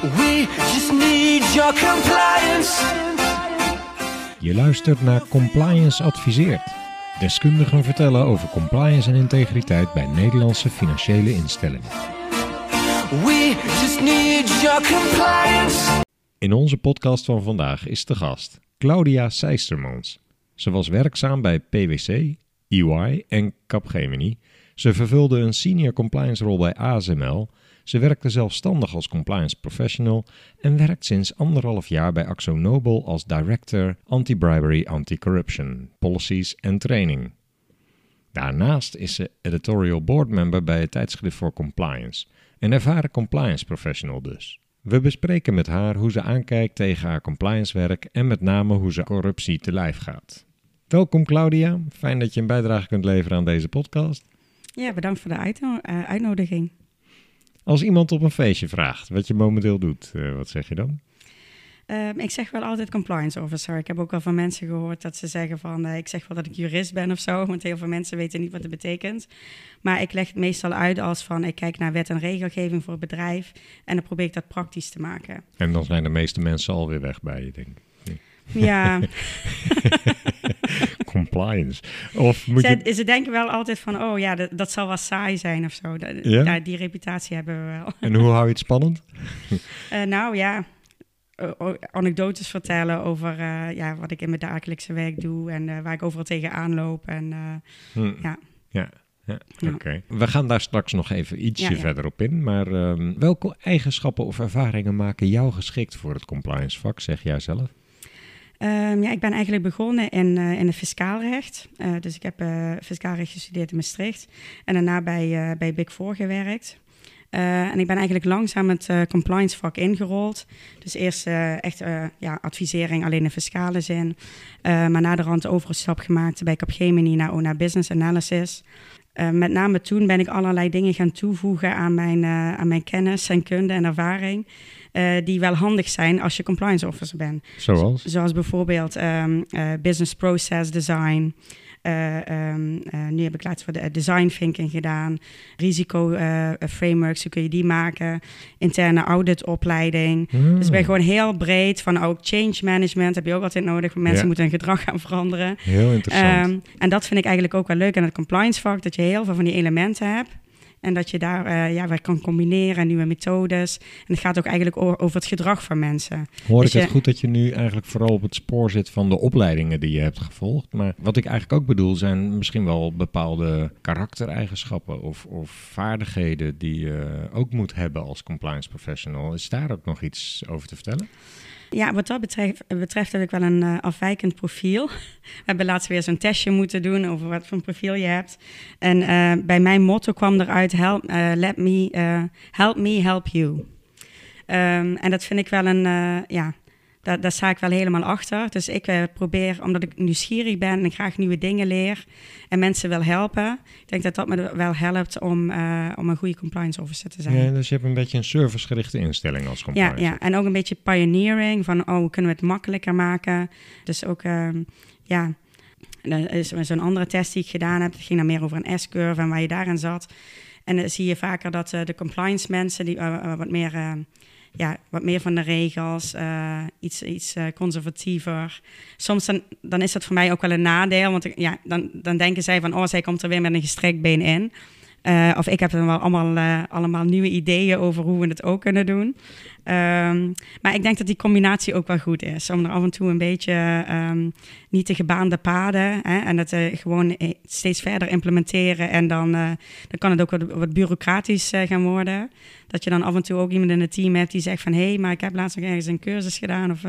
We just need your compliance. Je luistert naar Compliance Adviseert. Deskundigen vertellen over compliance en integriteit bij Nederlandse financiële instellingen. We just need your compliance. In onze podcast van vandaag is de gast Claudia Seistermans. Ze was werkzaam bij PwC, EY en Capgemini. Ze vervulde een senior compliance rol bij ASML. Ze werkte zelfstandig als compliance professional en werkt sinds anderhalf jaar bij AxoNobel als Director Anti-Bribery Anti-Corruption, Policies en Training. Daarnaast is ze editorial board member bij het tijdschrift voor compliance, een ervaren compliance professional dus. We bespreken met haar hoe ze aankijkt tegen haar compliance werk en met name hoe ze corruptie te lijf gaat. Welkom Claudia, fijn dat je een bijdrage kunt leveren aan deze podcast. Ja, bedankt voor de eh, uitnodiging. Als iemand op een feestje vraagt wat je momenteel doet, eh, wat zeg je dan? Ehm, ik zeg wel altijd compliance officer. Ik heb ook wel van mensen gehoord dat ze zeggen van... eh, ik zeg wel dat ik jurist ben of zo, want heel veel mensen weten niet wat het betekent. Maar ik leg het meestal uit als van... ik kijk naar wet en regelgeving voor het bedrijf... en dan probeer ik dat praktisch te maken. En dan zijn de meeste mensen alweer weg bij je, denk ik. Ja, Compliance. Of moet je... ze, ze denken wel altijd van... oh ja, dat, dat zal wel saai zijn of zo. Dat- Ja? ja, die reputatie hebben we wel. En hoe hou je het spannend? Eh, nou ja, anekdotes vertellen over eh, ja, wat ik in mijn dagelijkse werk doe... en eh, waar ik overal tegenaan loop en... eh, Hm. Ja. Ja, ja, oké. We gaan daar straks nog even ietsje Ja, ja. verder op in. Maar ehm, welke eigenschappen of ervaringen maken jou geschikt voor het compliance vak, zeg jij zelf? Ehm, ja, ik ben eigenlijk begonnen in, eh, in het fiscaal recht. Eh, dus ik heb eh fiscaal recht gestudeerd in Maastricht. En daarna bij, bij Big Four gewerkt. En ik ben eigenlijk langzaam het compliance vak ingerold. Dus eerst echt ja, advisering alleen in fiscale zin. Maar na de rand overstap gemaakt bij Capgemini naar ONA Business Analysis. Eh, met name toen ben ik allerlei dingen gaan toevoegen aan mijn, eh, aan mijn kennis en kunde en ervaring. eh, die wel handig zijn als je compliance officer bent. Zoals? Zoals bijvoorbeeld ehm, eh, business process design. Eh, ehm, eh, nu heb ik laatst voor de design thinking gedaan. Risico eh, frameworks, hoe kun je die maken? Interne auditopleiding. Hmm. Dus ik ben gewoon heel breed van ook change management heb je ook altijd nodig. Want mensen Ja. moeten hun gedrag gaan veranderen. Heel interessant. Ehm, en dat vind ik eigenlijk ook wel leuk aan het compliance vak, dat je heel veel van die elementen hebt. En dat je daar eh, ja, weer kan combineren, nieuwe methodes. En het gaat ook eigenlijk over het gedrag van mensen. Hoor ik dus het je- goed dat je nu eigenlijk vooral op het spoor zit van de opleidingen die je hebt gevolgd? Maar wat ik eigenlijk ook bedoel zijn misschien wel bepaalde karaktereigenschappen of, of vaardigheden die je ook moet hebben als compliance professional. Is daar ook nog iets over te vertellen? Ja, wat dat betreft, betreft heb ik wel een eh, afwijkend profiel. We hebben laatst weer zo'n testje moeten doen over wat voor een profiel je hebt. En eh, bij mijn motto kwam eruit, help, eh, let me, help me help you. Ehm, en dat vind ik wel een, ja, daar, daar sta ik wel helemaal achter. Dus ik eh, probeer, omdat ik nieuwsgierig ben en graag nieuwe dingen leer en mensen wil helpen. Ik denk dat dat me wel helpt om, eh, om een goede compliance officer te zijn. Ja, dus je hebt een beetje een servicegerichte instelling als Ja, compliance. ja, en ook een beetje pioneering van, oh, kunnen we het makkelijker maken? Dus ook, ehm, ja, er is zo'n andere test die ik gedaan heb. Het ging dan meer over een S-curve en waar je daarin zat. En dan zie je vaker dat eh, de compliance mensen, die wat meer... eh, ja, wat meer van de regels, eh, iets, iets eh, conservatiever. Soms dan, dan is dat voor mij ook wel een nadeel, want ja, dan, dan denken zij van, oh, zij komt er weer met een gestrekt been in. Eh, of ik heb dan wel allemaal, eh, allemaal nieuwe ideeën over hoe we het ook kunnen doen. Ehm, maar ik denk dat die combinatie ook wel goed is. Om er af en toe een beetje ehm, niet de gebaande paden. Hè, en het eh, gewoon steeds verder implementeren. En dan, dan kan het ook wat, bureaucratisch gaan worden. Dat je dan af en toe ook iemand in het team hebt die zegt van... hé, hey, maar ik heb laatst nog ergens een cursus gedaan. Of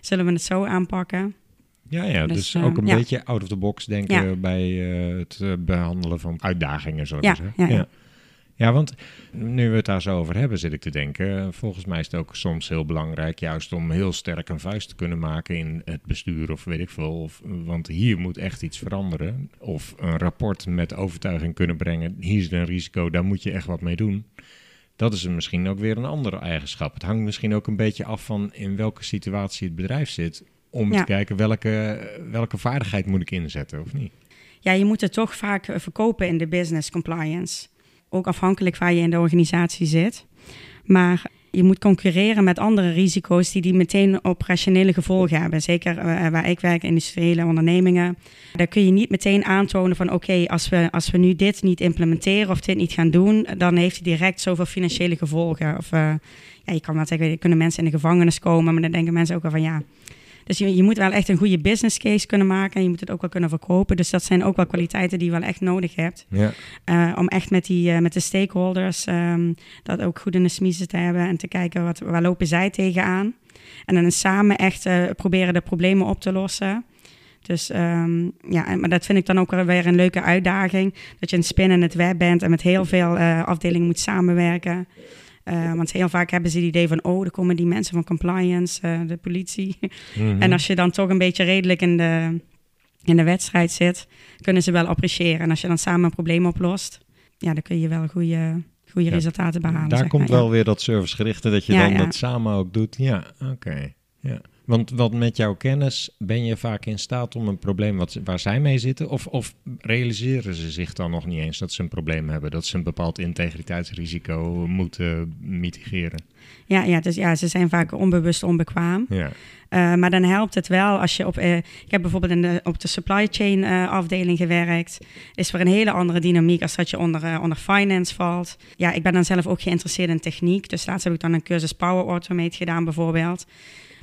zullen we het zo aanpakken? Ja, ja dus, Dus, eh, ook een ja. beetje out of the box denken Ja. bij eh, het eh, behandelen van uitdagingen, zo Ja, zeggen. ja, ja. Ja, want nu we het daar zo over hebben, zit ik te denken. Volgens mij is het ook soms heel belangrijk, juist om heel sterk een vuist te kunnen maken in het bestuur of weet ik veel. Of, want hier moet echt iets veranderen. Of een rapport met overtuiging kunnen brengen. Hier is een risico, daar moet je echt wat mee doen. Dat is misschien ook weer een andere eigenschap. Het hangt misschien ook een beetje af van in welke situatie het bedrijf zit. Om Ja. te kijken welke, welke vaardigheid moet ik inzetten of niet. Ja, je moet het toch vaak eh, verkopen in de business compliance. Ook afhankelijk waar je in de organisatie zit. Maar je moet concurreren met andere risico's die, die meteen operationele gevolgen hebben. Zeker eh, waar ik werk, industriële ondernemingen. Daar kun je niet meteen aantonen van oké, als, we, als we nu dit niet implementeren of dit niet gaan doen, dan heeft het direct zoveel financiële gevolgen. Of uh, ja, je kan wel zeggen, kunnen mensen in de gevangenis komen, maar dan denken mensen ook wel van ja. Dus je, je moet wel echt een goede business case kunnen maken en je moet het ook wel kunnen verkopen. Dus dat zijn ook wel kwaliteiten die je wel echt nodig hebt. Ja. Uh, om echt met, die, uh, met de stakeholders um, dat ook goed in de smiezen te hebben en te kijken wat, waar lopen zij tegenaan. En dan samen echt uh, proberen de problemen op te lossen. Dus um, ja, maar dat vind ik dan ook weer een leuke uitdaging. Dat je een spin in het web bent en met heel veel afdelingen moet samenwerken. Uh, want heel vaak hebben ze het idee van, oh, er komen die mensen van compliance, uh, de politie. Mm -hmm. En als je dan toch een beetje redelijk in de, in de wedstrijd zit, kunnen ze wel appreciëren. En als je dan samen een probleem oplost, ja, dan kun je wel goede, goede ja, resultaten behalen. Daar komt maar. wel weer dat servicegerichte, dat je Ja, dan dat samen ook doet. Ja, oké. Ja. Want wat met jouw kennis ben je vaak in staat om een probleem wat, waar zij mee zitten, of, of realiseren ze zich dan nog niet eens dat ze een probleem hebben, dat ze een bepaald integriteitsrisico moeten mitigeren? Ja, ja, dus ja, ze zijn vaak onbewust onbekwaam. Ja. Uh, maar dan helpt het wel als je op. Uh, ik heb bijvoorbeeld in de, op de supply chain uh, afdeling gewerkt. Is er een hele andere dynamiek als dat je onder, onder finance valt. Ja, ik ben dan zelf ook geïnteresseerd in techniek. Dus laatst heb ik dan een cursus Power Automate gedaan, bijvoorbeeld.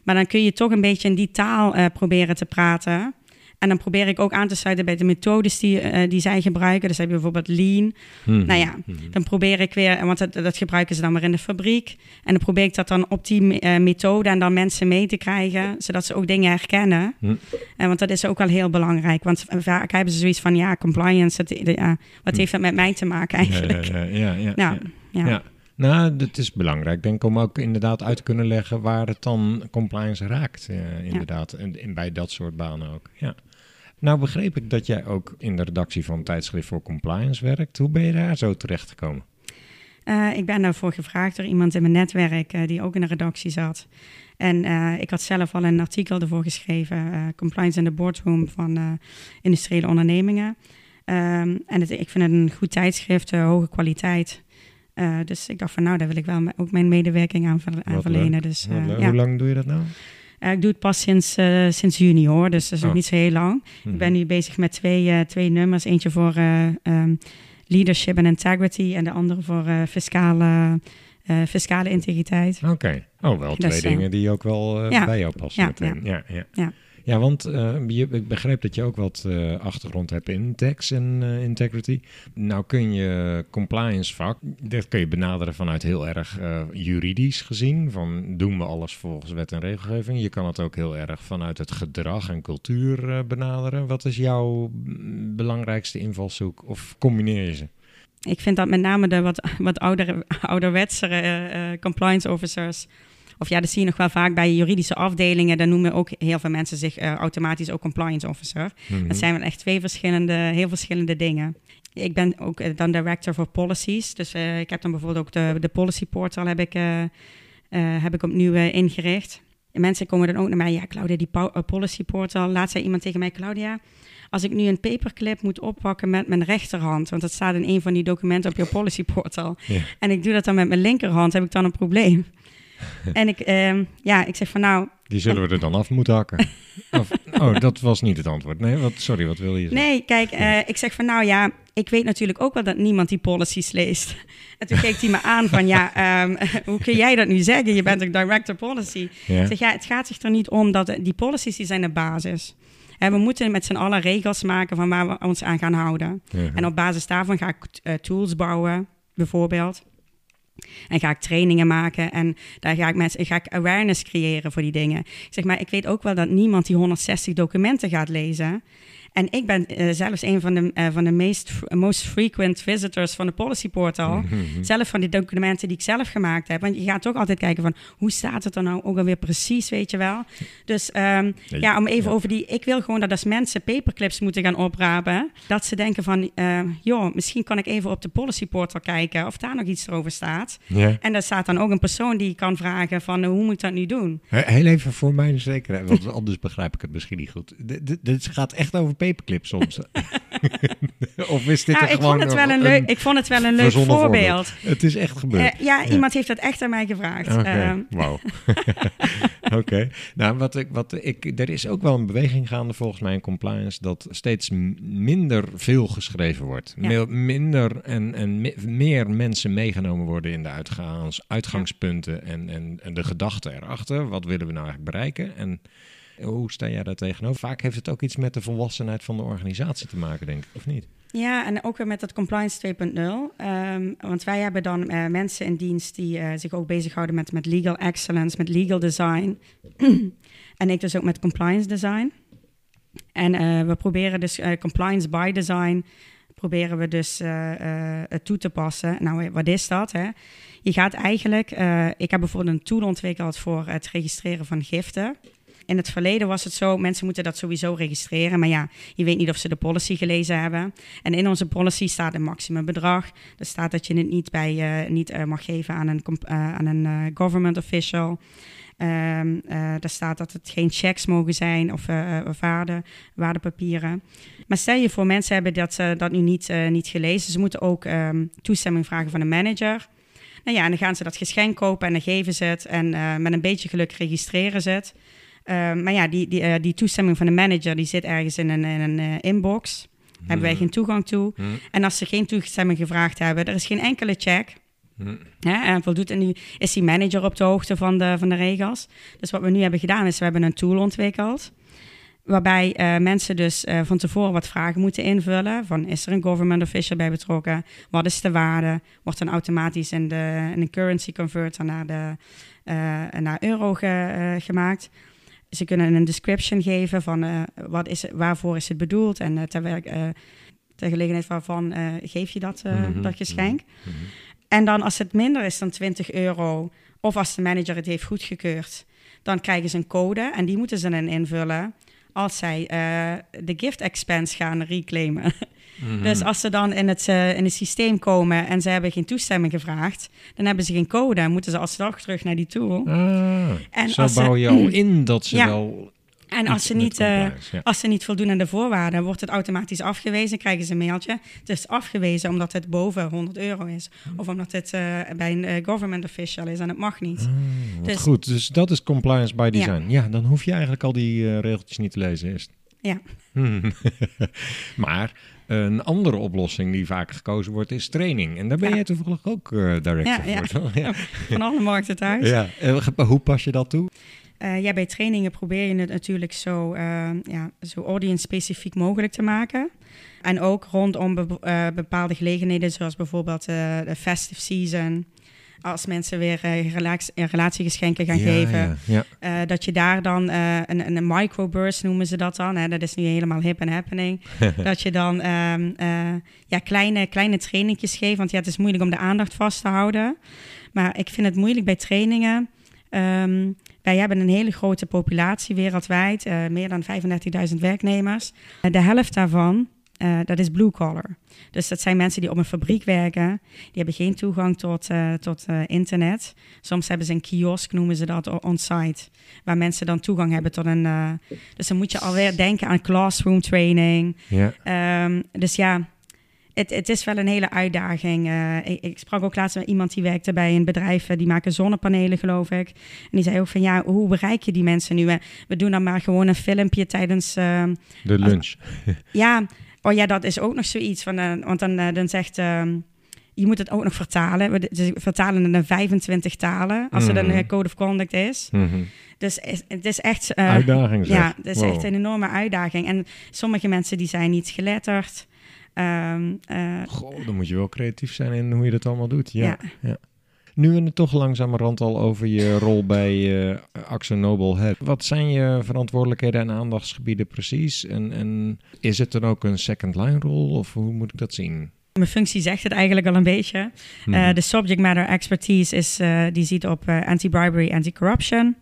Maar dan kun je toch een beetje in die taal proberen te praten. En dan probeer ik ook aan te sluiten bij de methodes die, uh, die zij gebruiken. Dus heb je bijvoorbeeld lean. Hmm. Nou ja, dan probeer ik weer, want dat, dat, gebruiken ze dan weer in de fabriek. En dan probeer ik dat dan op die uh, methode en dan mensen mee te krijgen, zodat ze ook dingen herkennen. Hmm. En want dat is ook wel heel belangrijk. Want vaak hebben ze zoiets van, ja, compliance, dat, ja, wat heeft dat met mij te maken eigenlijk? Ja, ja, ja. Nou, ja. ja. Nou, het is belangrijk, denk ik, om ook inderdaad uit te kunnen leggen waar het dan compliance raakt. Inderdaad, en, en, bij dat soort banen ook. Ja. Nou begreep ik dat jij ook in de redactie van Tijdschrift voor Compliance werkt. Hoe ben je daar zo terecht gekomen? Uh, ik ben daarvoor gevraagd door iemand in mijn netwerk uh, die ook in de redactie zat. En uh, ik had zelf al een artikel ervoor geschreven, Compliance in the Boardroom van industriële ondernemingen. Um, en het, ik vind het een goed tijdschrift, hoge kwaliteit. Dus ik dacht van nou, daar wil ik wel ook mijn medewerking aan, ver aan verlenen. Dus, ja. Hoe lang doe je dat nou? Uh, ik doe het pas sinds, sinds juni hoor, dus dat is oh. nog niet zo heel lang. -hmm. Ik ben nu bezig met twee, twee nummers. Eentje voor um, leadership en integrity en de andere voor fiscale, fiscale integriteit. Oké, okay. oh wel twee Dus, dingen die ook wel ja. bij jou passen Ja, meteen. Ja, ja. ja. Ja, want uh, je, ik begreep dat je ook wat uh, achtergrond hebt in tax en uh, integrity. Nou kun je compliance vak, dat kun je benaderen vanuit heel erg juridisch gezien. Van doen we alles volgens wet en regelgeving. Je kan het ook heel erg vanuit het gedrag en cultuur benaderen. Wat is jouw belangrijkste invalshoek of combineer je ze? Ik vind dat met name de wat, wat ouder, ouderwetsere compliance officers of ja, dat zie je nog wel vaak bij juridische afdelingen. Dan noemen ook heel veel mensen zich uh, automatisch ook compliance officer. Mm -hmm. Dat zijn wel echt twee verschillende, heel verschillende dingen. Ik ben ook uh, dan director voor policies. Dus uh, ik heb dan bijvoorbeeld ook de, de policy portal heb ik, heb ik opnieuw ingericht. En mensen komen dan ook naar mij. Ja, Claudia, die policy portal. Laat zei iemand tegen mij, Claudia... Als ik nu een paperclip moet oppakken met mijn rechterhand, want dat staat in een van die documenten op je policy portal, ja. en ik doe dat dan met mijn linkerhand, heb ik dan een probleem. En ik, uh, ja, ik zeg van nou... Die zullen we er dan af moeten hakken. of, oh, dat was niet het antwoord. Nee, wat, sorry, wat wil je zeggen? Nee, kijk, uh, ik zeg van nou ja, ik weet natuurlijk ook wel dat niemand die policies leest. En toen keek hij me aan van ja, um, hoe kun jij dat nu zeggen? Je bent een director policy. Ja. Ik zeg ja, het gaat zich er niet om dat die policies die zijn de basis. En we moeten met z'n allen regels maken van waar we ons aan gaan houden. En op basis daarvan ga ik uh, tools bouwen, bijvoorbeeld. En ga ik trainingen maken en daar ga ik, mensen, ga ik awareness creëren voor die dingen. Ik zeg maar, ik weet ook wel dat niemand die 160 documenten gaat lezen. En ik ben uh, zelfs een van de, uh, van de meest, most frequent visitors van de Policy Portal. Mhm. Zelf van die documenten die ik zelf gemaakt heb. Want je gaat toch altijd kijken van, hoe staat het er nou ook alweer precies, weet je wel. Dus um, Nee, ja, om even ja. over die... Ik wil gewoon dat als mensen paperclips moeten gaan oprapen... dat ze denken van, uh, joh, misschien kan ik even op de Policy Portal kijken... of daar nog iets over staat. Ja. En daar staat dan ook een persoon die kan vragen van, hoe moet ik dat nu doen? He- Heel even voor mijn zekerheid, want anders begrijp ik het misschien niet goed. Dit gaat echt over paperclip soms? of is dit Nou, er ik, gewoon vond het wel een een leuk, ik vond het wel een leuk voorbeeld. Het is echt gebeurd. Eh, ja, iemand heeft dat echt aan mij gevraagd. Oké, Ehm, wauw. Oké. Nou, wat ik, wat ik, er is ook wel een beweging gaande volgens mij in compliance dat steeds minder veel geschreven wordt. Ja. Minder en, en me- meer mensen meegenomen worden in de uitgaans, uitgangspunten en, en, en de gedachten erachter. Wat willen we nou eigenlijk bereiken? En hoe sta jij daar tegenover? Vaak heeft het ook iets met de volwassenheid van de organisatie te maken, denk ik, of niet? Ja, en ook weer met dat compliance 2.0. Ehm, want wij hebben dan eh, mensen in dienst die eh, zich ook bezighouden met, met legal excellence, met legal design. en ik dus ook met compliance design. En eh, we proberen dus compliance by design, proberen we dus eh, toe te passen. Nou, wat is dat? Hè? Je gaat eigenlijk, ik heb bijvoorbeeld een tool ontwikkeld voor het registreren van giften. In het verleden was het zo, mensen moeten dat sowieso registreren. Maar ja, je weet niet of ze de policy gelezen hebben. En in onze policy staat een maximumbedrag. Er staat dat je het niet, bij, eh, niet eh, mag geven aan een, eh, aan een government official. Ehm eh, daar staat dat het geen checks mogen zijn of waarde, waardepapieren. Maar stel je voor, mensen hebben dat, eh, dat nu niet, niet gelezen. Ze moeten ook ehm, toestemming vragen van een manager. Nou ja, en dan gaan ze dat geschenk kopen en dan geven ze het. En met een beetje geluk registreren ze het. Ehm, maar ja, die, die, eh, die toestemming van de manager die zit ergens in een, in een eh, inbox. Daar hebben wij geen toegang toe. Hmm. En als ze geen toestemming gevraagd hebben, er is geen enkele check. Hmm. En voldoet en nu is die manager op de hoogte van de, van de regels. Dus wat we nu hebben gedaan is, we hebben een tool ontwikkeld. Waarbij eh, mensen dus van tevoren wat vragen moeten invullen. Van is er een government official bij betrokken? Wat is de waarde? Wordt dan automatisch in de, in de currency converter naar, de, naar euro ge- gemaakt. Ze kunnen een description geven van eh, wat is, het- waarvoor is het bedoeld. En uh, ter, werk- eh, ter gelegenheid waarvan eh, geef je dat, eh, Mhm, dat geschenk. Mhm. En dan als het minder is dan 20 euro, of als de manager het heeft goedgekeurd, dan krijgen ze een code en die moeten ze dan invullen als zij eh, de gift expense gaan reclaimen. Mhm. Dus als ze dan in het, eh, in het systeem komen en ze hebben geen toestemming gevraagd, dan hebben ze geen code en moeten ze alsnog terug naar die tool. Ah, En zo als ze- bouw je al in dat ze Ja. wel En als ze, niet, eh, ja. als ze niet voldoen aan de voorwaarden, wordt het automatisch afgewezen. Krijgen ze een mailtje. Het is afgewezen omdat het boven 100 euro is. Of omdat het eh, bij een government official is en het mag niet. Ah, Dus- goed, dus dat is compliance by design. Ja, dan hoef je eigenlijk al die regeltjes niet te lezen eerst. Ja. Hmm. maar een andere oplossing die vaak gekozen wordt is training. En daar ben jij toevallig ook eh director voor. ja. Van alle markten thuis. ja. En hoe pas je dat toe? Eh, ja, bij trainingen probeer je het natuurlijk zo, eh, ja, zo audience-specifiek mogelijk te maken. En ook rondom be- bepaalde gelegenheden, zoals bijvoorbeeld de festive season. Als mensen weer eh, relax- eh, relatiegeschenken gaan ja, geven. Ja, ja. Eh, dat je daar dan een, een microburst noemen ze dat dan. Hè? Dat is nu helemaal hip en happening. dat je dan ehm, eh, ja, kleine, kleine trainingjes geeft. Want ja, het is moeilijk om de aandacht vast te houden. Maar ik vind het moeilijk bij trainingen. Ehm, wij hebben een hele grote populatie wereldwijd. meer dan 35.000 werknemers. De helft daarvan, eh, dat is blue collar. Dus dat zijn mensen die op een fabriek werken. Die hebben geen toegang tot, eh, tot eh, internet. Soms hebben ze een kiosk, noemen ze dat, on-site. Waar mensen dan toegang hebben tot een... dus dan moet je alweer denken aan classroom training. ja. Ehm, dus ja, het, het is wel een hele uitdaging. Ik, ik sprak ook laatst met iemand die werkte bij een bedrijf... die maken zonnepanelen, geloof ik. En die zei ook van, ja, hoe bereik je die mensen nu? We doen dan maar gewoon een filmpje tijdens... ehm, De lunch. ja, oh ja, dat is ook nog zoiets. Van, eh, want dan, eh, dan zegt... ehm, je moet het ook nog vertalen. We vertalen het in 25 talen, als er Mhm. een code of conduct is. Mhm. Dus is- het is echt... Uitdaging zeg. Ja, het is Wow. echt een enorme uitdaging. En sommige mensen die zijn niet geletterd. Eh, Goh, dan moet je wel creatief zijn in hoe je dat allemaal doet. Ja. Ja. ja. Nu we het toch langzamerhand al over je rol bij eh Axo Nobel hebben. Wat zijn je verantwoordelijkheden en aandachtsgebieden precies? En, en is het dan ook een second line rol of hoe moet ik dat zien? mijn functie zegt het eigenlijk al een beetje. Mhm. Eh, de subject matter expertise is, eh, die ziet op anti-bribery, anti-corruption.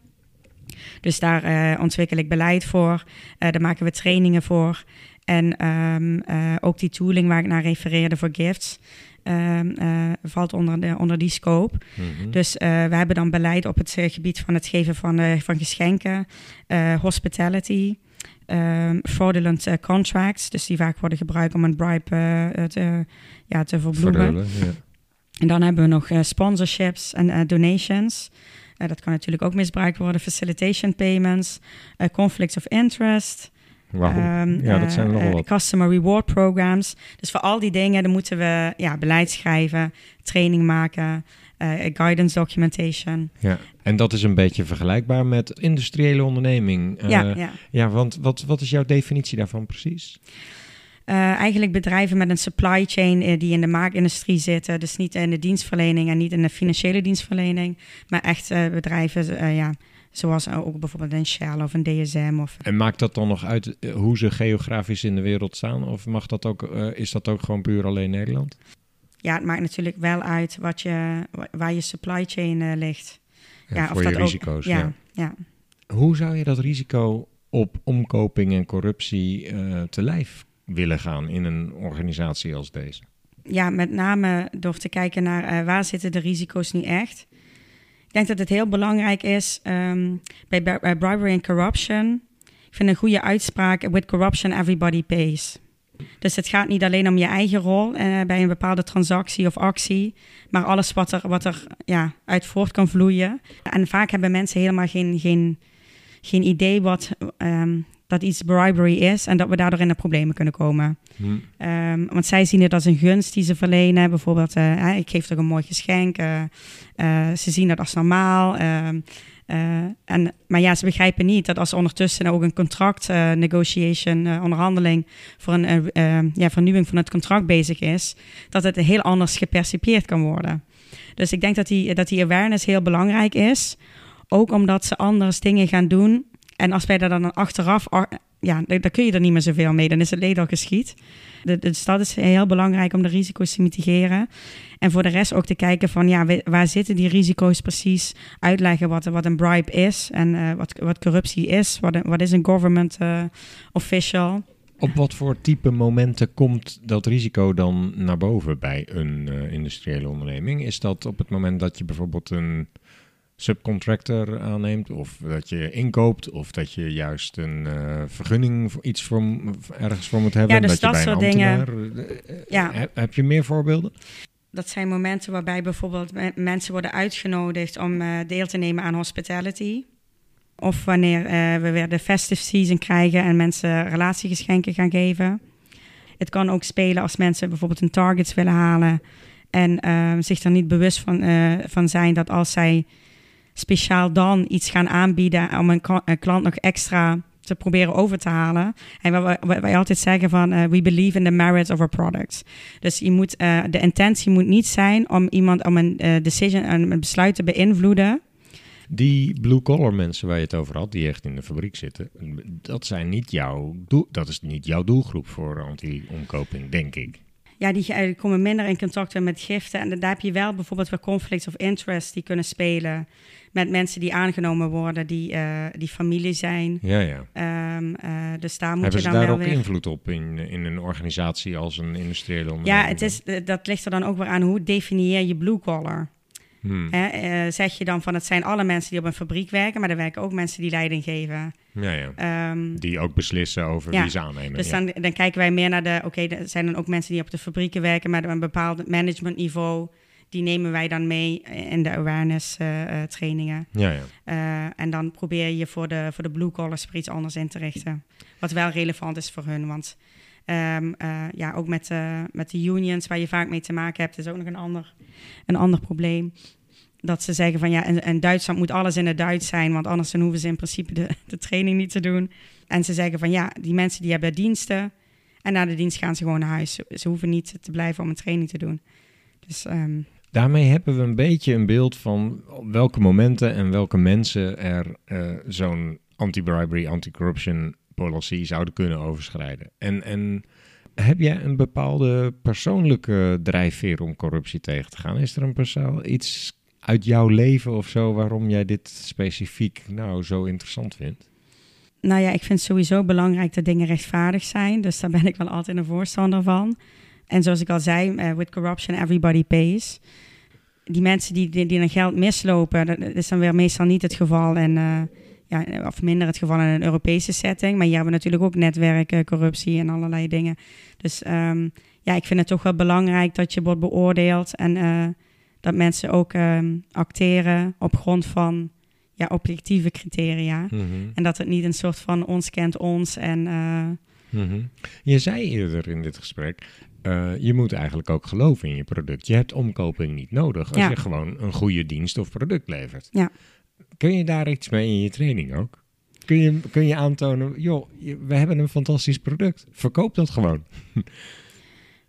Dus daar ontwikkel ik beleid voor. Daar maken we trainingen voor. En ehm, eh, ook die tooling waar ik naar refereerde voor gifts... ehm, eh, valt onder, de, onder die scope. Mhm. Dus eh, we hebben dan beleid op het gebied van het geven van, van geschenken, hospitality. ehm, fraudulent contracts. Dus die vaak worden gebruikt om een bribe te, ja, te verbloemen. Ja. En dan hebben we nog sponsorships en donations. Dat kan natuurlijk ook misbruikt worden. Facilitation payments, conflicts of interest. Ehm, ja, dat zijn er eh, nogal eh, wat. Customer reward programs. Dus voor al die dingen dan moeten we ja, beleid schrijven, training maken, eh, guidance documentation. Ja. En dat is een beetje vergelijkbaar met industriële onderneming. Eh, ja, ja. ja, want wat, wat is jouw definitie daarvan precies? Eh, eigenlijk bedrijven met een supply chain eh, die in de maakindustrie zitten. Dus niet in de dienstverlening en niet in de financiële dienstverlening. Maar echt eh, bedrijven eh, ja, zoals ook bijvoorbeeld een Shell of een DSM. Of, En maakt dat dan nog uit eh, hoe ze geografisch in de wereld staan? Of mag dat ook, eh, is dat ook gewoon puur alleen Nederland? ja, het maakt natuurlijk wel uit wat je, wa- waar je supply chain eh, ligt. Ja, voor je dat ook- risico's. ja, ja. ja. Hoe zou je dat risico op omkoping en corruptie te lijf willen gaan in een organisatie als deze? ja, met name door te kijken naar waar zitten de risico's nu echt. Denk dat het heel belangrijk is ehm, bij bribery and corruption. Ik vind een goede uitspraak: with corruption everybody pays. Dus het gaat niet alleen om je eigen rol eh, bij een bepaalde transactie of actie, maar alles wat er, wat er ja, uit voort kan vloeien. En vaak hebben mensen helemaal geen, geen, geen idee wat, ehm, dat iets bribery is en dat we daardoor in de problemen kunnen komen. Ehm, want zij zien het als een gunst die ze verlenen. Bijvoorbeeld, eh, ik geef toch een mooi geschenk. eh, eh, ze zien dat als normaal. ehm, eh, en, maar ja, ze begrijpen niet dat als ondertussen ook een contract negotiation, onderhandeling voor een ja, vernieuwing van het contract bezig is, dat het heel anders gepercipieerd kan worden. Dus ik denk dat die, dat die awareness heel belangrijk is. Ook omdat ze anders dingen gaan doen. En als wij daar dan achteraf, ja, dan kun je er niet meer zoveel mee. Dan is het leed al geschied. Dus dat is heel belangrijk om de risico's te mitigeren. En voor de rest ook te kijken van, ja, waar zitten die risico's precies? Uitleggen wat, wat een bribe is en eh, wat, wat corruptie is. Wat, wat is een government eh, official? Op wat voor type momenten komt dat risico dan naar boven bij een eh, industriële onderneming? Is dat op het moment dat je bijvoorbeeld een subcontractor aanneemt, of dat je inkoopt, of dat je juist een eh, vergunning voor iets voor, ergens voor moet hebben? Ja, dus dat je dat soort dingen. eh, eh, Ja. heb, heb je meer voorbeelden? Dat zijn momenten waarbij bijvoorbeeld me- mensen worden uitgenodigd om deel te nemen aan hospitality. Of wanneer we weer de festive season krijgen en mensen relatiegeschenken gaan geven. Het kan ook spelen als mensen bijvoorbeeld een targets willen halen en eh, zich er niet bewust van, van zijn dat als zij speciaal dan iets gaan aanbieden om een, kla- een klant nog extra te proberen over te halen. En wat wij- altijd zeggen van, eh, we believe in the merits of our products. Dus je moet, eh, de intentie moet niet zijn om iemand, om een eh, decision, een besluit te beïnvloeden. Die blue-collar mensen waar je het over had, die echt in de fabriek zitten, dat, zijn niet jouw doel, dat is niet jouw doelgroep voor anti-omkoping, denk ik. Ja, die eh, komen minder in contact met giften. En daar heb je wel bijvoorbeeld weer conflicts of interest die kunnen spelen met mensen die aangenomen worden, die, eh, die familie zijn. Ja, ja. Eh, dus daar moet Hebben je dan daar ook weer... invloed op in, in een organisatie als een industriële onderneming? Ja, het is, dat ligt er dan ook weer aan hoe definieer je blue collar. Hmm. Eh, zeg je dan van het zijn alle mensen die op een fabriek werken, maar er werken ook mensen die leiding geven. Ja, ja. Ehm, Die ook beslissen over Ja, wie ze aannemen. dus ja. dan, dan kijken wij meer naar de, oké, er zijn dan ook mensen die op de fabrieken werken met een bepaald managementniveau. Die nemen wij dan mee in de awareness eh, eh, trainingen. ja, ja. En dan probeer je voor de, voor de blue collars er iets anders in te richten. Wat wel relevant is voor hun. Want ehm, eh, ja, ook met, eh, met de unions waar je vaak mee te maken hebt, is ook nog een ander, een ander probleem. Dat ze zeggen van ja, in Duitsland moet alles in het Duits zijn, want anders dan hoeven ze in principe de, de training niet te doen. En ze zeggen van ja, die mensen die hebben diensten en na de dienst gaan ze gewoon naar huis. Ze, hoeven niet te blijven om een training te doen. Dus ehm, Daarmee hebben we een beetje een beeld van welke momenten en welke mensen er eh, zo'n anti-bribery, anti-corruption policy zouden kunnen overschrijden. En, en heb jij een bepaalde persoonlijke drijfveer om corruptie tegen te gaan? Is er een persoon, iets uit jouw leven of zo waarom jij dit specifiek nou zo interessant vindt? Nou ja, ik vind het sowieso belangrijk dat dingen rechtvaardig zijn. Dus daar ben ik wel altijd een voorstander van. En zoals ik al zei, eh, with corruption everybody pays. Die mensen die, die, die hun geld mislopen, dat is dan weer meestal niet het geval in, eh, ja, of minder het geval in een Europese setting. Maar hier hebben we natuurlijk ook netwerken, corruptie en allerlei dingen. Dus ehm, ja, ik vind het toch wel belangrijk dat je wordt beoordeeld en eh, dat mensen ook ehm, acteren op grond van ja, objectieve criteria. Mhm. En dat het niet een soort van ons kent ons en eh, Mhm. Je zei eerder in dit gesprek, eh, je moet eigenlijk ook geloven in je product. Je hebt omkoping niet nodig als Ja. je gewoon een goede dienst of product levert. Ja. Kun je daar iets mee in je training ook? Kun je, kun je aantonen, joh, we hebben een fantastisch product. Verkoop dat gewoon.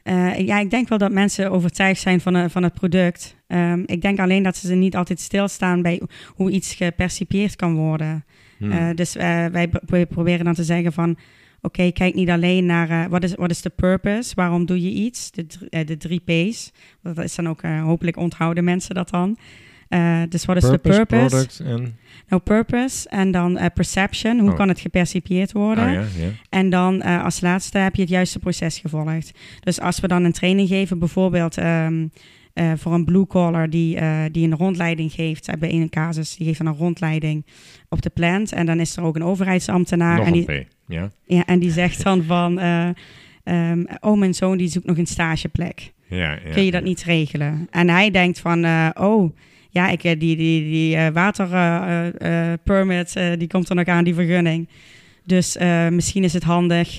Eh, ja, ik denk wel dat mensen overtuigd zijn van, eh, van het product. Ehm, ik denk alleen dat ze niet altijd stilstaan bij hoe iets gepercipieerd kan worden. Hmm. Eh, dus wij pro- wij proberen dan te zeggen van... Oké, kijk niet alleen naar wat, is, wat is de purpose, waarom doe je iets, de, de drie P's. Dat is dan ook, hopelijk onthouden mensen dat dan. Eh, dus wat is de purpose, purpose? product en... Nou, purpose en dan eh, perception, hoe Oh. kan het gepercipieerd worden? Oh ja, ja. En dan eh, als laatste heb je het juiste proces gevolgd. Dus als we dan een training geven, bijvoorbeeld ehm, eh, voor een blue collar die, die een rondleiding geeft, bij een casus, die geeft dan een rondleiding op de plant. En dan is er ook een overheidsambtenaar. Nog en die, een ja. ja, en die zegt dan van, eh, ehm, oh mijn zoon die zoekt nog een stageplek. Ja, ja, Kun je dat niet regelen? En hij denkt van, oh ja, ik, eh, die, die, die eh, waterpermit, eh, die komt er nog aan, die vergunning. Dus misschien is het handig,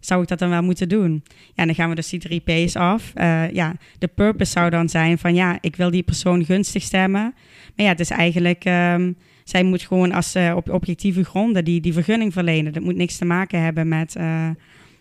zou ik dat dan wel moeten doen? Ja, dan gaan we dus die drie P's af. Ja, de purpose zou dan zijn van, ja, ik wil die persoon gunstig stemmen. Maar ja, het is eigenlijk, ehm, zij moet gewoon als op objectieve gronden die, die vergunning verlenen. Dat moet niks te maken hebben met,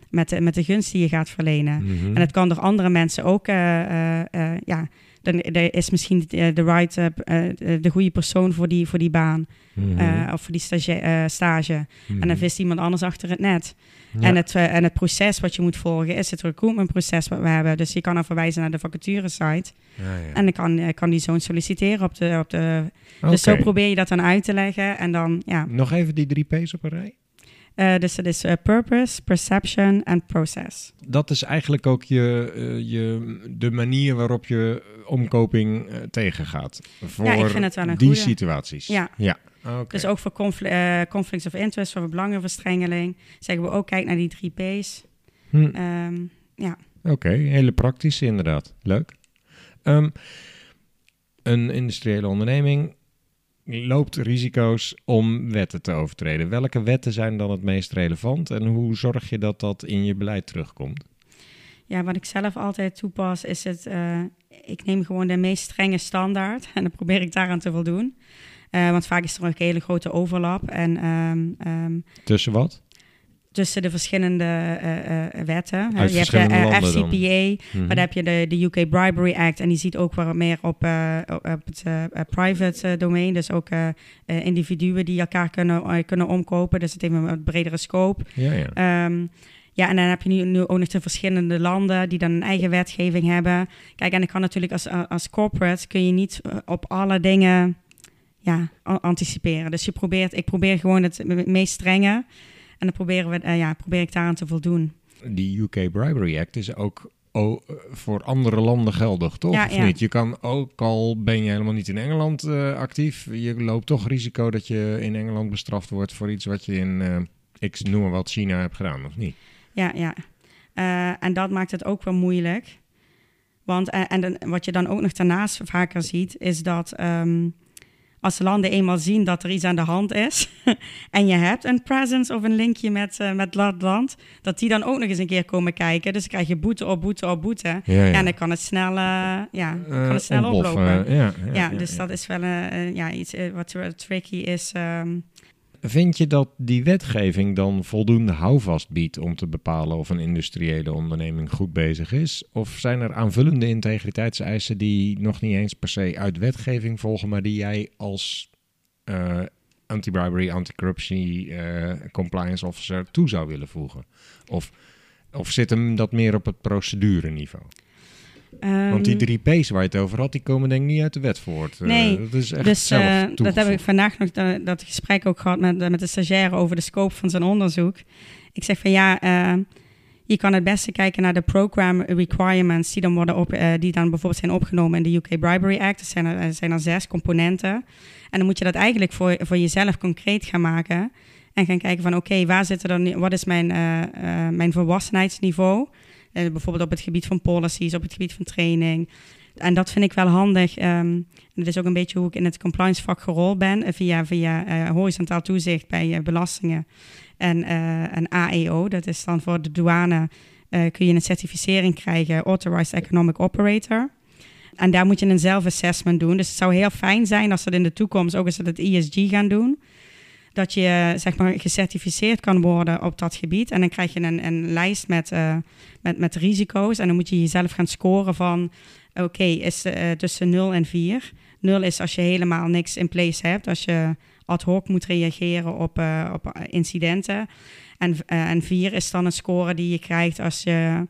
met, de- met de gunst die je gaat verlenen. Mhm. En het kan door andere mensen ook, ja, dan er is misschien eh, de right, eh, eh, de goede persoon voor die, voor die baan Mhm. of voor die stage. stage. Mhm. En dan vist iemand anders achter het net. Ja. En, het, en het proces wat je moet volgen is het recruitmentproces wat we hebben. Dus je kan dan verwijzen naar de vacaturesite. Ja, ja. En dan kan, kan die zoon solliciteren op de... Op de Dus zo probeer je dat dan uit te leggen. En dan, ja. Nog even die drie P's op een rij. Eh, dus het is eh, purpose, perception en process. Dat is eigenlijk ook je, eh, je, de manier waarop je omkoping eh, tegengaat. Voor Ja, ik vind het wel een die goeie. situaties. Ja. ja. Oké. Dus ook voor confl- eh, conflicts of interest, voor belangenverstrengeling, zeggen we ook, kijk naar die drie P's. Hm. Ehm, ja, Oké, hele praktische inderdaad. Leuk. Ehm, een industriële onderneming loopt risico's om wetten te overtreden. Welke wetten zijn dan het meest relevant en hoe zorg je dat dat in je beleid terugkomt? ja, wat ik zelf altijd toepas, is het, eh, ik neem gewoon de meest strenge standaard en dan probeer ik daaraan te voldoen. Eh, want vaak is er ook een hele grote overlap en ehm, ehm, Tussen wat? Tussen de verschillende eh, wetten. Uit je hebt de eh? FCPA, Mhm. Maar dan heb je de, de UK Bribery Act en die ziet ook wat meer op, op het private domein. Dus ook individuen die elkaar kunnen, kunnen omkopen. Dus het heeft een wat bredere scope. Ja, ja. Ehm, ja, en dan heb je nu, nu ook nog de verschillende landen die dan een eigen wetgeving hebben. Kijk, en ik kan natuurlijk als, als corporate kun je niet op alle dingen ja, anticiperen. Dus je probeert, ik probeer gewoon het me- meest strenge. En dan proberen we, eh, ja, probeer ik daaraan te voldoen. Die UK Bribery Act is ook oh, eh, voor andere landen geldig, toch? Ja, of ja. niet? Je kan ook al ben je helemaal niet in Engeland eh, actief, je loopt toch risico dat je in Engeland bestraft wordt voor iets wat je in, ik noem maar wat, China hebt gedaan, of niet? Ja, ja. En dat maakt het ook wel moeilijk. Want en dan, wat je dan ook nog daarnaast vaker ziet, is dat ehm, als landen eenmaal zien dat er iets aan de hand is en je hebt een presence of een linkje met, eh, met dat land, dat die dan ook nog eens een keer komen kijken. Dus dan krijg je boete op boete op boete. Ja, Ja, en dan kan het snel, eh, ja, kan Eh, het snel oplopen. ja, dus dat is wel ja, iets wat tricky is. ehm, Vind je dat die wetgeving dan voldoende houvast biedt om te bepalen of een industriële onderneming goed bezig is? Of zijn er aanvullende integriteitseisen die nog niet eens per se uit wetgeving volgen, maar die jij als eh, anti-bribery, anti-corruptie, eh, compliance officer toe zou willen voegen? Of, of zit hem dat meer op het procedureniveau? Want die ehm, drie P's waar je het over had, die komen denk ik niet uit de wet voort. Eh, Nee, dat is echt Dus zelf eh, dat heb ik vandaag nog dat gesprek ook gehad met, eh, met de stagiaire over de scope van zijn onderzoek. Ik zeg van ja, je kan het beste kijken naar de program requirements die dan, worden op, die dan bijvoorbeeld zijn opgenomen in de UK Bribery Act. Er zijn er, er zijn er zes componenten. En dan moet je dat eigenlijk voor, voor jezelf concreet gaan maken. En gaan kijken van oké, waar zitten dan, wat is mijn, mijn volwassenheidsniveau? Eh, bijvoorbeeld op het gebied van policies, op het gebied van training. En dat vind ik wel handig. en dat is ook een beetje hoe ik in het compliance vak gerold ben. eh, via via eh, horizontaal toezicht bij belastingen en, eh, en AEO. Dat is dan voor de douane. kun je een certificering krijgen, Authorized Economic Operator. En daar moet je een zelf-assessment doen. Dus het zou heel fijn zijn als ze in de toekomst ook eens het ESG gaan doen. Dat je zeg maar gecertificeerd kan worden op dat gebied. En dan krijg je een, een lijst met, eh, met, met risico's. En dan moet je jezelf gaan scoren van... Oké, is eh, tussen 0 en 4. 0 is als je helemaal niks in place hebt. Als je ad hoc moet reageren op, eh, op incidenten. En, en 4 is dan een score die je krijgt als je...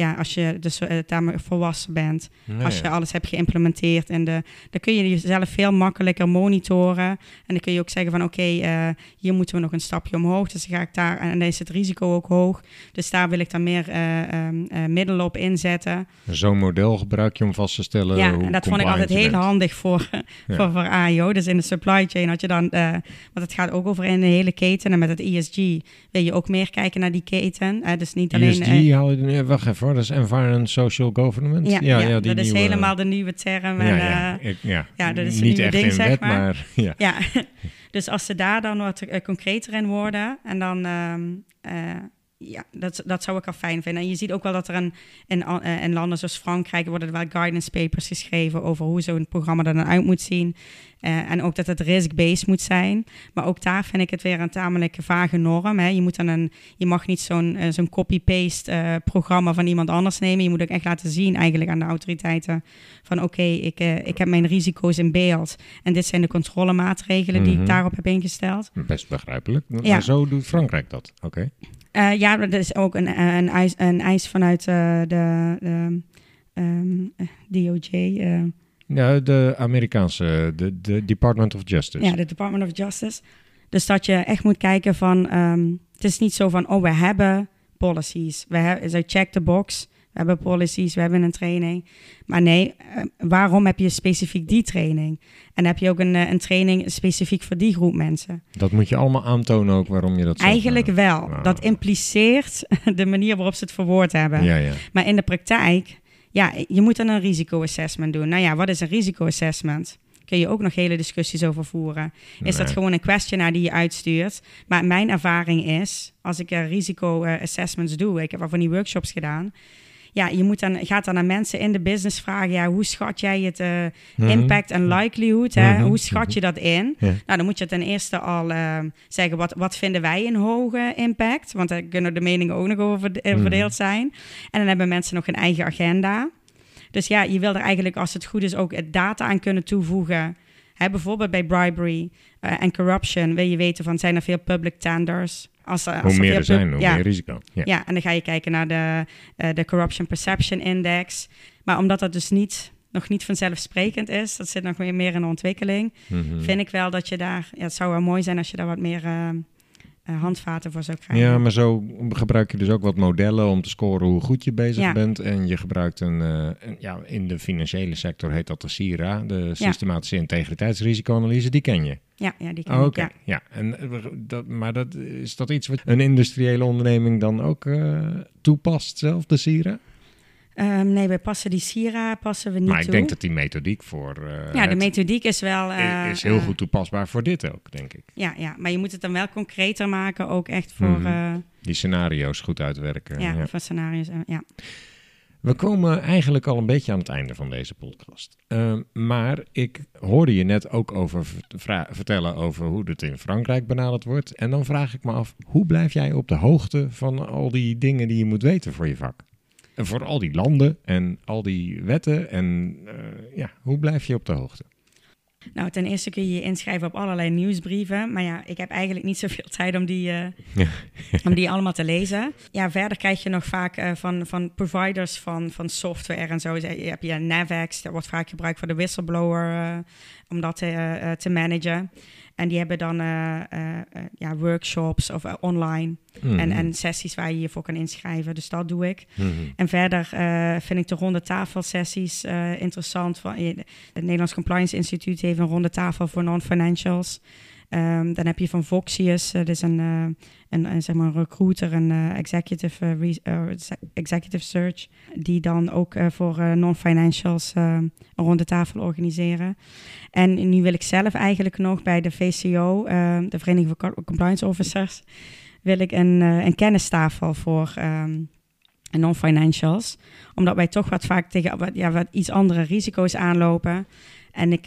Ja, als je dus eh, daarmee volwassen bent. Nee, Als je alles hebt geïmplementeerd. En de, dan kun je jezelf veel makkelijker monitoren. En dan kun je ook zeggen van oké, eh, hier moeten we nog een stapje omhoog. Dus dan ga ik daar, en dan is het risico ook hoog. Dus daar wil ik dan meer eh, ehm, eh, middelen op inzetten. Zo'n model gebruik je om vast te stellen ja, hoe en dat vond ik altijd heel handig voor, voor, voor AIO. Dus in de supply chain had je dan, want het gaat ook over in de hele keten. En met het ESG wil je ook meer kijken naar die keten. Dus niet alleen... ESG, haal je, wacht even hoor, dat is Environment Social Government. ja, ja, die dat is helemaal de nieuwe term. En, Ja, ja, eh, ja. ja, dat is niet nieuwe echt ding, in zeg wet, maar. maar ja. Ja, dus als ze daar dan wat eh, concreter in worden en dan, ehm, eh, ja, dat, dat zou ik al fijn vinden. En je ziet ook wel dat er een, in, eh, in landen zoals Frankrijk worden er wel guidance papers geschreven over hoe zo'n programma er dan uit moet zien. Eh, en ook dat het risk-based moet zijn. Maar ook daar vind ik het weer een tamelijk vage norm. Hè. Je, moet dan een, je mag niet zo'n eh, zo'n copy-paste eh, programma van iemand anders nemen. Je moet ook echt laten zien eigenlijk aan de autoriteiten van oké, ik, ik heb mijn risico's in beeld. En dit zijn de controlemaatregelen die Mhm. ik daarop heb ingesteld. Best begrijpelijk. Ja. Zo doet Frankrijk dat. Oké. Ja, dat is ook een, een, eis, een eis vanuit de, de ehm, eh, DOJ. Ja, de Amerikaanse, de, de Department of Justice. Ja, de Department of Justice. Dus dat je echt moet kijken van... ehm, het is niet zo van, oh, we hebben policies. We hebben, zo check the box. We hebben policies, we hebben een training. Maar nee, eh, waarom heb je specifiek die training? En heb je ook een, eh, een training specifiek voor die groep mensen? Dat moet je allemaal aantonen ook waarom je dat zegt. Eigenlijk wel. nou. Dat impliceert de manier waarop ze het verwoord hebben. Ja, ja. Maar in de praktijk, ja, je moet dan een risicoassessment doen. Nou ja, wat is een risicoassessment? Kun je ook nog hele discussies over voeren. Is dat gewoon een questionnaire die je uitstuurt? Maar mijn ervaring is, als ik risico-assessments doe, ik heb al van die workshops gedaan. Ja, je moet dan, gaat dan aan mensen in de business vragen, ja, hoe schat jij het eh, Mhm. impact en likelihood? Hè? Mhm, Hoe schat je dat in? Ja. Nou, dan moet je ten eerste al ehm, zeggen, wat, wat vinden wij een hoge impact? Want daar kunnen de meningen ook nog over eh, Mhm. verdeeld zijn. En dan hebben mensen nog een eigen agenda. Dus ja, je wil er eigenlijk, als het goed is, ook data aan kunnen toevoegen. Hè, bijvoorbeeld bij bribery eh, en corruption wil je weten van, zijn er veel public tenders? Als, als Hoe er meer er zijn, hoe ja, meer risico. Ja. ja, en dan ga je kijken naar de, eh, de Corruption Perception Index. Maar omdat dat dus niet, nog niet vanzelfsprekend is, dat zit nog meer in de ontwikkeling, Mhm. vind ik wel dat je daar, ja, het zou wel mooi zijn als je daar wat meer eh, eh, handvaten voor zou krijgen. Ja, maar zo gebruik je dus ook wat modellen om te scoren hoe goed je bezig Ja. bent. En je gebruikt een, eh, een- ja, in de financiële sector heet dat de SIRA, de systematische integriteitsrisicoanalyse, die ken je. ja, ja, die ken Oh, ik, Oké, ja. ja. En, eh, dat, maar dat, is dat iets wat een industriële onderneming dan ook eh, toepast zelf, de SIRA? Ehm, nee, wij passen die Sira passen we niet maar ik toe. denk dat die methodiek voor eh, ja, de methodiek is wel... eh, is heel eh, goed toepasbaar voor dit ook, denk ik. ja, ja, maar je moet het dan wel concreter maken, ook echt voor, Mhm. Die scenario's goed uitwerken. ja, ja. voor scenario's. ja. We komen eigenlijk al een beetje aan het einde van deze podcast. Ehm, maar ik hoorde je net ook over vertellen over hoe het in Frankrijk benaderd wordt. En dan vraag ik me af, hoe blijf jij op de hoogte van al die dingen die je moet weten voor je vak? En voor al die landen en al die wetten. En eh, ja, hoe blijf je op de hoogte? Nou, ten eerste kun je je inschrijven op allerlei nieuwsbrieven. Maar ja, ik heb eigenlijk niet zoveel tijd om die, eh, om die allemaal te lezen. Ja, verder krijg je nog vaak eh, van, van providers van, van software en zo. Je hebt je Navex, dat wordt vaak gebruikt voor de whistleblower om dat te, te managen. En die hebben dan eh, eh, eh, ja, workshops of online Mhm. en, en sessies waar je je voor kan inschrijven. Dus dat doe ik. Mhm. En verder vind ik de ronde tafelsessies eh, interessant. Van, het Nederlands Compliance Instituut heeft een ronde tafel voor non-financials. Ehm, dan heb je van Voxius, eh, dat is een, eh, een, een, zeg maar recruiter, een eh, executive, executive search, die dan ook voor non-financials een ronde tafel organiseren. En nu wil ik zelf eigenlijk nog bij de VCO, eh, de Vereniging voor Co- Compliance Officers, wil ik een, een kennistafel voor ehm, non-financials. Omdat wij toch wat vaak tegen wat, ja, wat iets andere risico's aanlopen. En ik,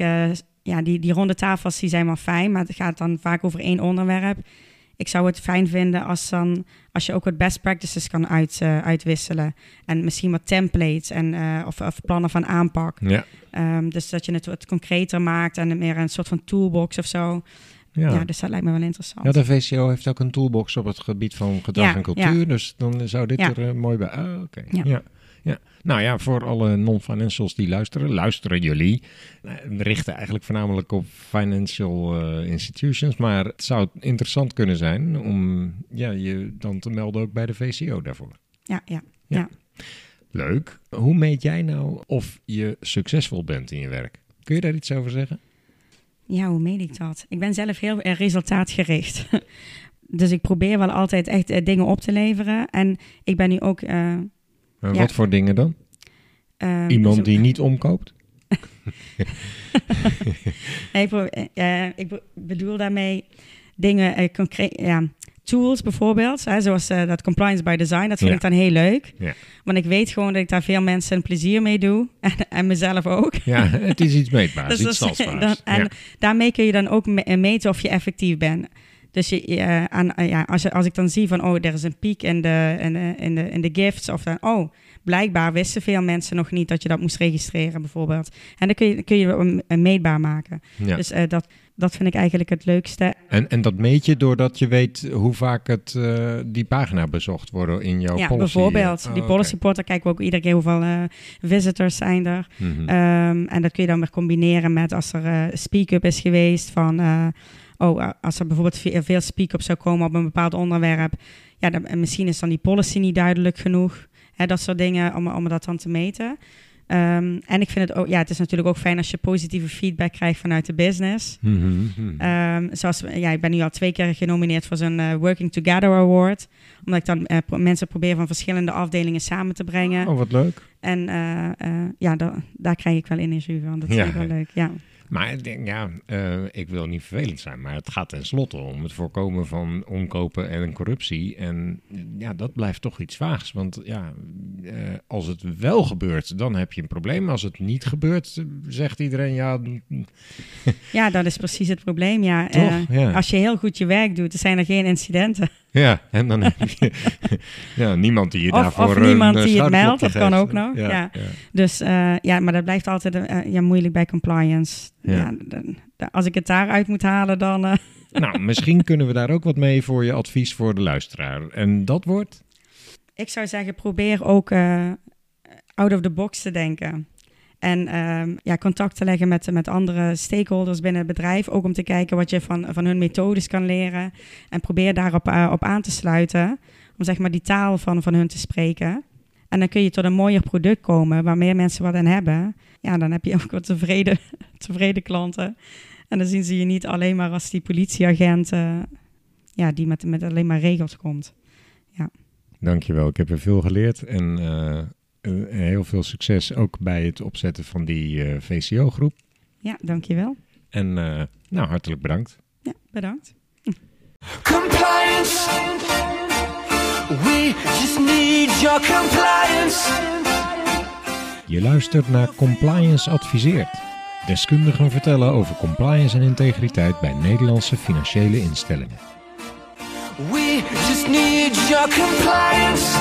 ja, die, die ronde tafels die zijn wel fijn, maar het gaat dan vaak over één onderwerp. Ik zou het fijn vinden als, dan, als je ook wat best practices kan uit, eh, uitwisselen. En misschien wat templates en, eh, of, of plannen van aanpak. Ja. Ehm, dus dat je het wat concreter maakt en meer een soort van toolbox of zo. Ja. Ja. dus dat lijkt me wel interessant. Ja, de VCO heeft ook een toolbox op het gebied van gedrag Ja, en cultuur. ja. Dus dan zou dit Ja. er eh, mooi bij. Ah, oké. Ja. Ja. Ja. Nou ja, voor alle non-financials die luisteren, luisteren jullie. We richten eigenlijk voornamelijk op financial eh, institutions. Maar het zou interessant kunnen zijn om ja, je dan te melden ook bij de VCO daarvoor. Ja, ja. Leuk. Hoe meet jij nou of je succesvol bent in je werk? Kun je daar iets over zeggen? Ja, hoe meen ik dat? Ik ben zelf heel resultaatgericht. dus ik probeer wel altijd echt eh, dingen op te leveren. En ik ben nu ook... eh, Ja. Wat voor dingen dan? ehm, Iemand zo- die niet omkoopt? Nee, ik, eh, eh, ik be- bedoel daarmee dingen eh, concreet... Ja, tools bijvoorbeeld, hè, zoals eh, dat compliance by design. Dat vind Ja. ik dan heel leuk. Ja. Want ik weet gewoon dat ik daar veel mensen plezier mee doe. En, en mezelf ook. Ja, het is iets meetbaars, Dus iets tastbaars. en Ja. daarmee kun je dan ook me- eh, meten of je effectief bent. Dus je, eh, aan, eh, ja, als, je, als ik dan zie van, oh, er is een piek in de, in de, in de, in de gifts. Of dan, oh, blijkbaar wisten veel mensen nog niet dat je dat moest registreren, bijvoorbeeld. En dan kun je, kun je meetbaar maken. Ja. Dus eh, dat, dat vind ik eigenlijk het leukste. En, en dat meet je doordat je weet hoe vaak het, die pagina bezocht wordt in jouw ja, policy. bijvoorbeeld. Oh, die policy portal kijken we ook iedere keer hoeveel visitors zijn er. Mhm. Ehm, en dat kun je dan weer combineren met als er eh, speak-up is geweest van... oh, als er bijvoorbeeld ve- veel speak-up zou komen op een bepaald onderwerp... ja, dan, en misschien is dan die policy niet duidelijk genoeg. Hè, dat soort dingen, om, om dat dan te meten. Ehm, en ik vind het ook... Ja, het is natuurlijk ook fijn als je positieve feedback krijgt vanuit de business. Mhm, mhm. Ehm, zoals, ja, ik ben nu al twee keer genomineerd voor zo'n eh, Working Together Award. Omdat ik dan eh, pro- mensen probeer van verschillende afdelingen samen te brengen. Oh, wat leuk. En eh, ja, da- daar krijg ik wel energie van. Dat Ja, vind ik wel leuk, ja. Maar ik denk, ja, eh, ik wil niet vervelend zijn, maar het gaat tenslotte om het voorkomen van omkopen en corruptie. En ja, dat blijft toch iets vaags. Want ja, eh, als het wel gebeurt, dan heb je een probleem. Als het niet gebeurt, eh, zegt iedereen, ja, Ja, dat is precies het probleem, ja. Toch? Ja. Als je heel goed je werk doet, er zijn er geen incidenten. Ja, en dan heb je ja, niemand die je Of- daarvoor of niemand een, eh, die het meldt, dat kan ook nog, ja. ja. Dus eh, ja, maar dat blijft altijd eh, ja, moeilijk bij compliance. Ja. Als ik het daaruit moet halen, dan... Nou, misschien kunnen we daar ook wat mee voor je advies voor de luisteraar. En dat wordt? ik zou zeggen, probeer ook out of the box te denken. En ehm, ja, contact te leggen met, met andere stakeholders binnen het bedrijf. Ook om te kijken wat je van, van hun methodes kan leren. En probeer daarop eh, op aan te sluiten. Om zeg maar die taal van, van hun te spreken. En dan kun je tot een mooier product komen waar meer mensen wat aan hebben. Ja, dan heb je ook wat tevreden, tevreden klanten. En dan zien ze je niet alleen maar als die politieagent eh, ja, die met, met alleen maar regels komt. Dankjewel, ik heb er veel geleerd en eh, eh, heel veel succes ook bij het opzetten van die eh, VCO-groep. Ja, dankjewel. En eh, nou, hartelijk bedankt. Ja, bedankt. Compliance. We just need your compliance. Je luistert naar Compliance Adviseert. Deskundigen vertellen over compliance en integriteit bij Nederlandse financiële instellingen. We just need your compliance.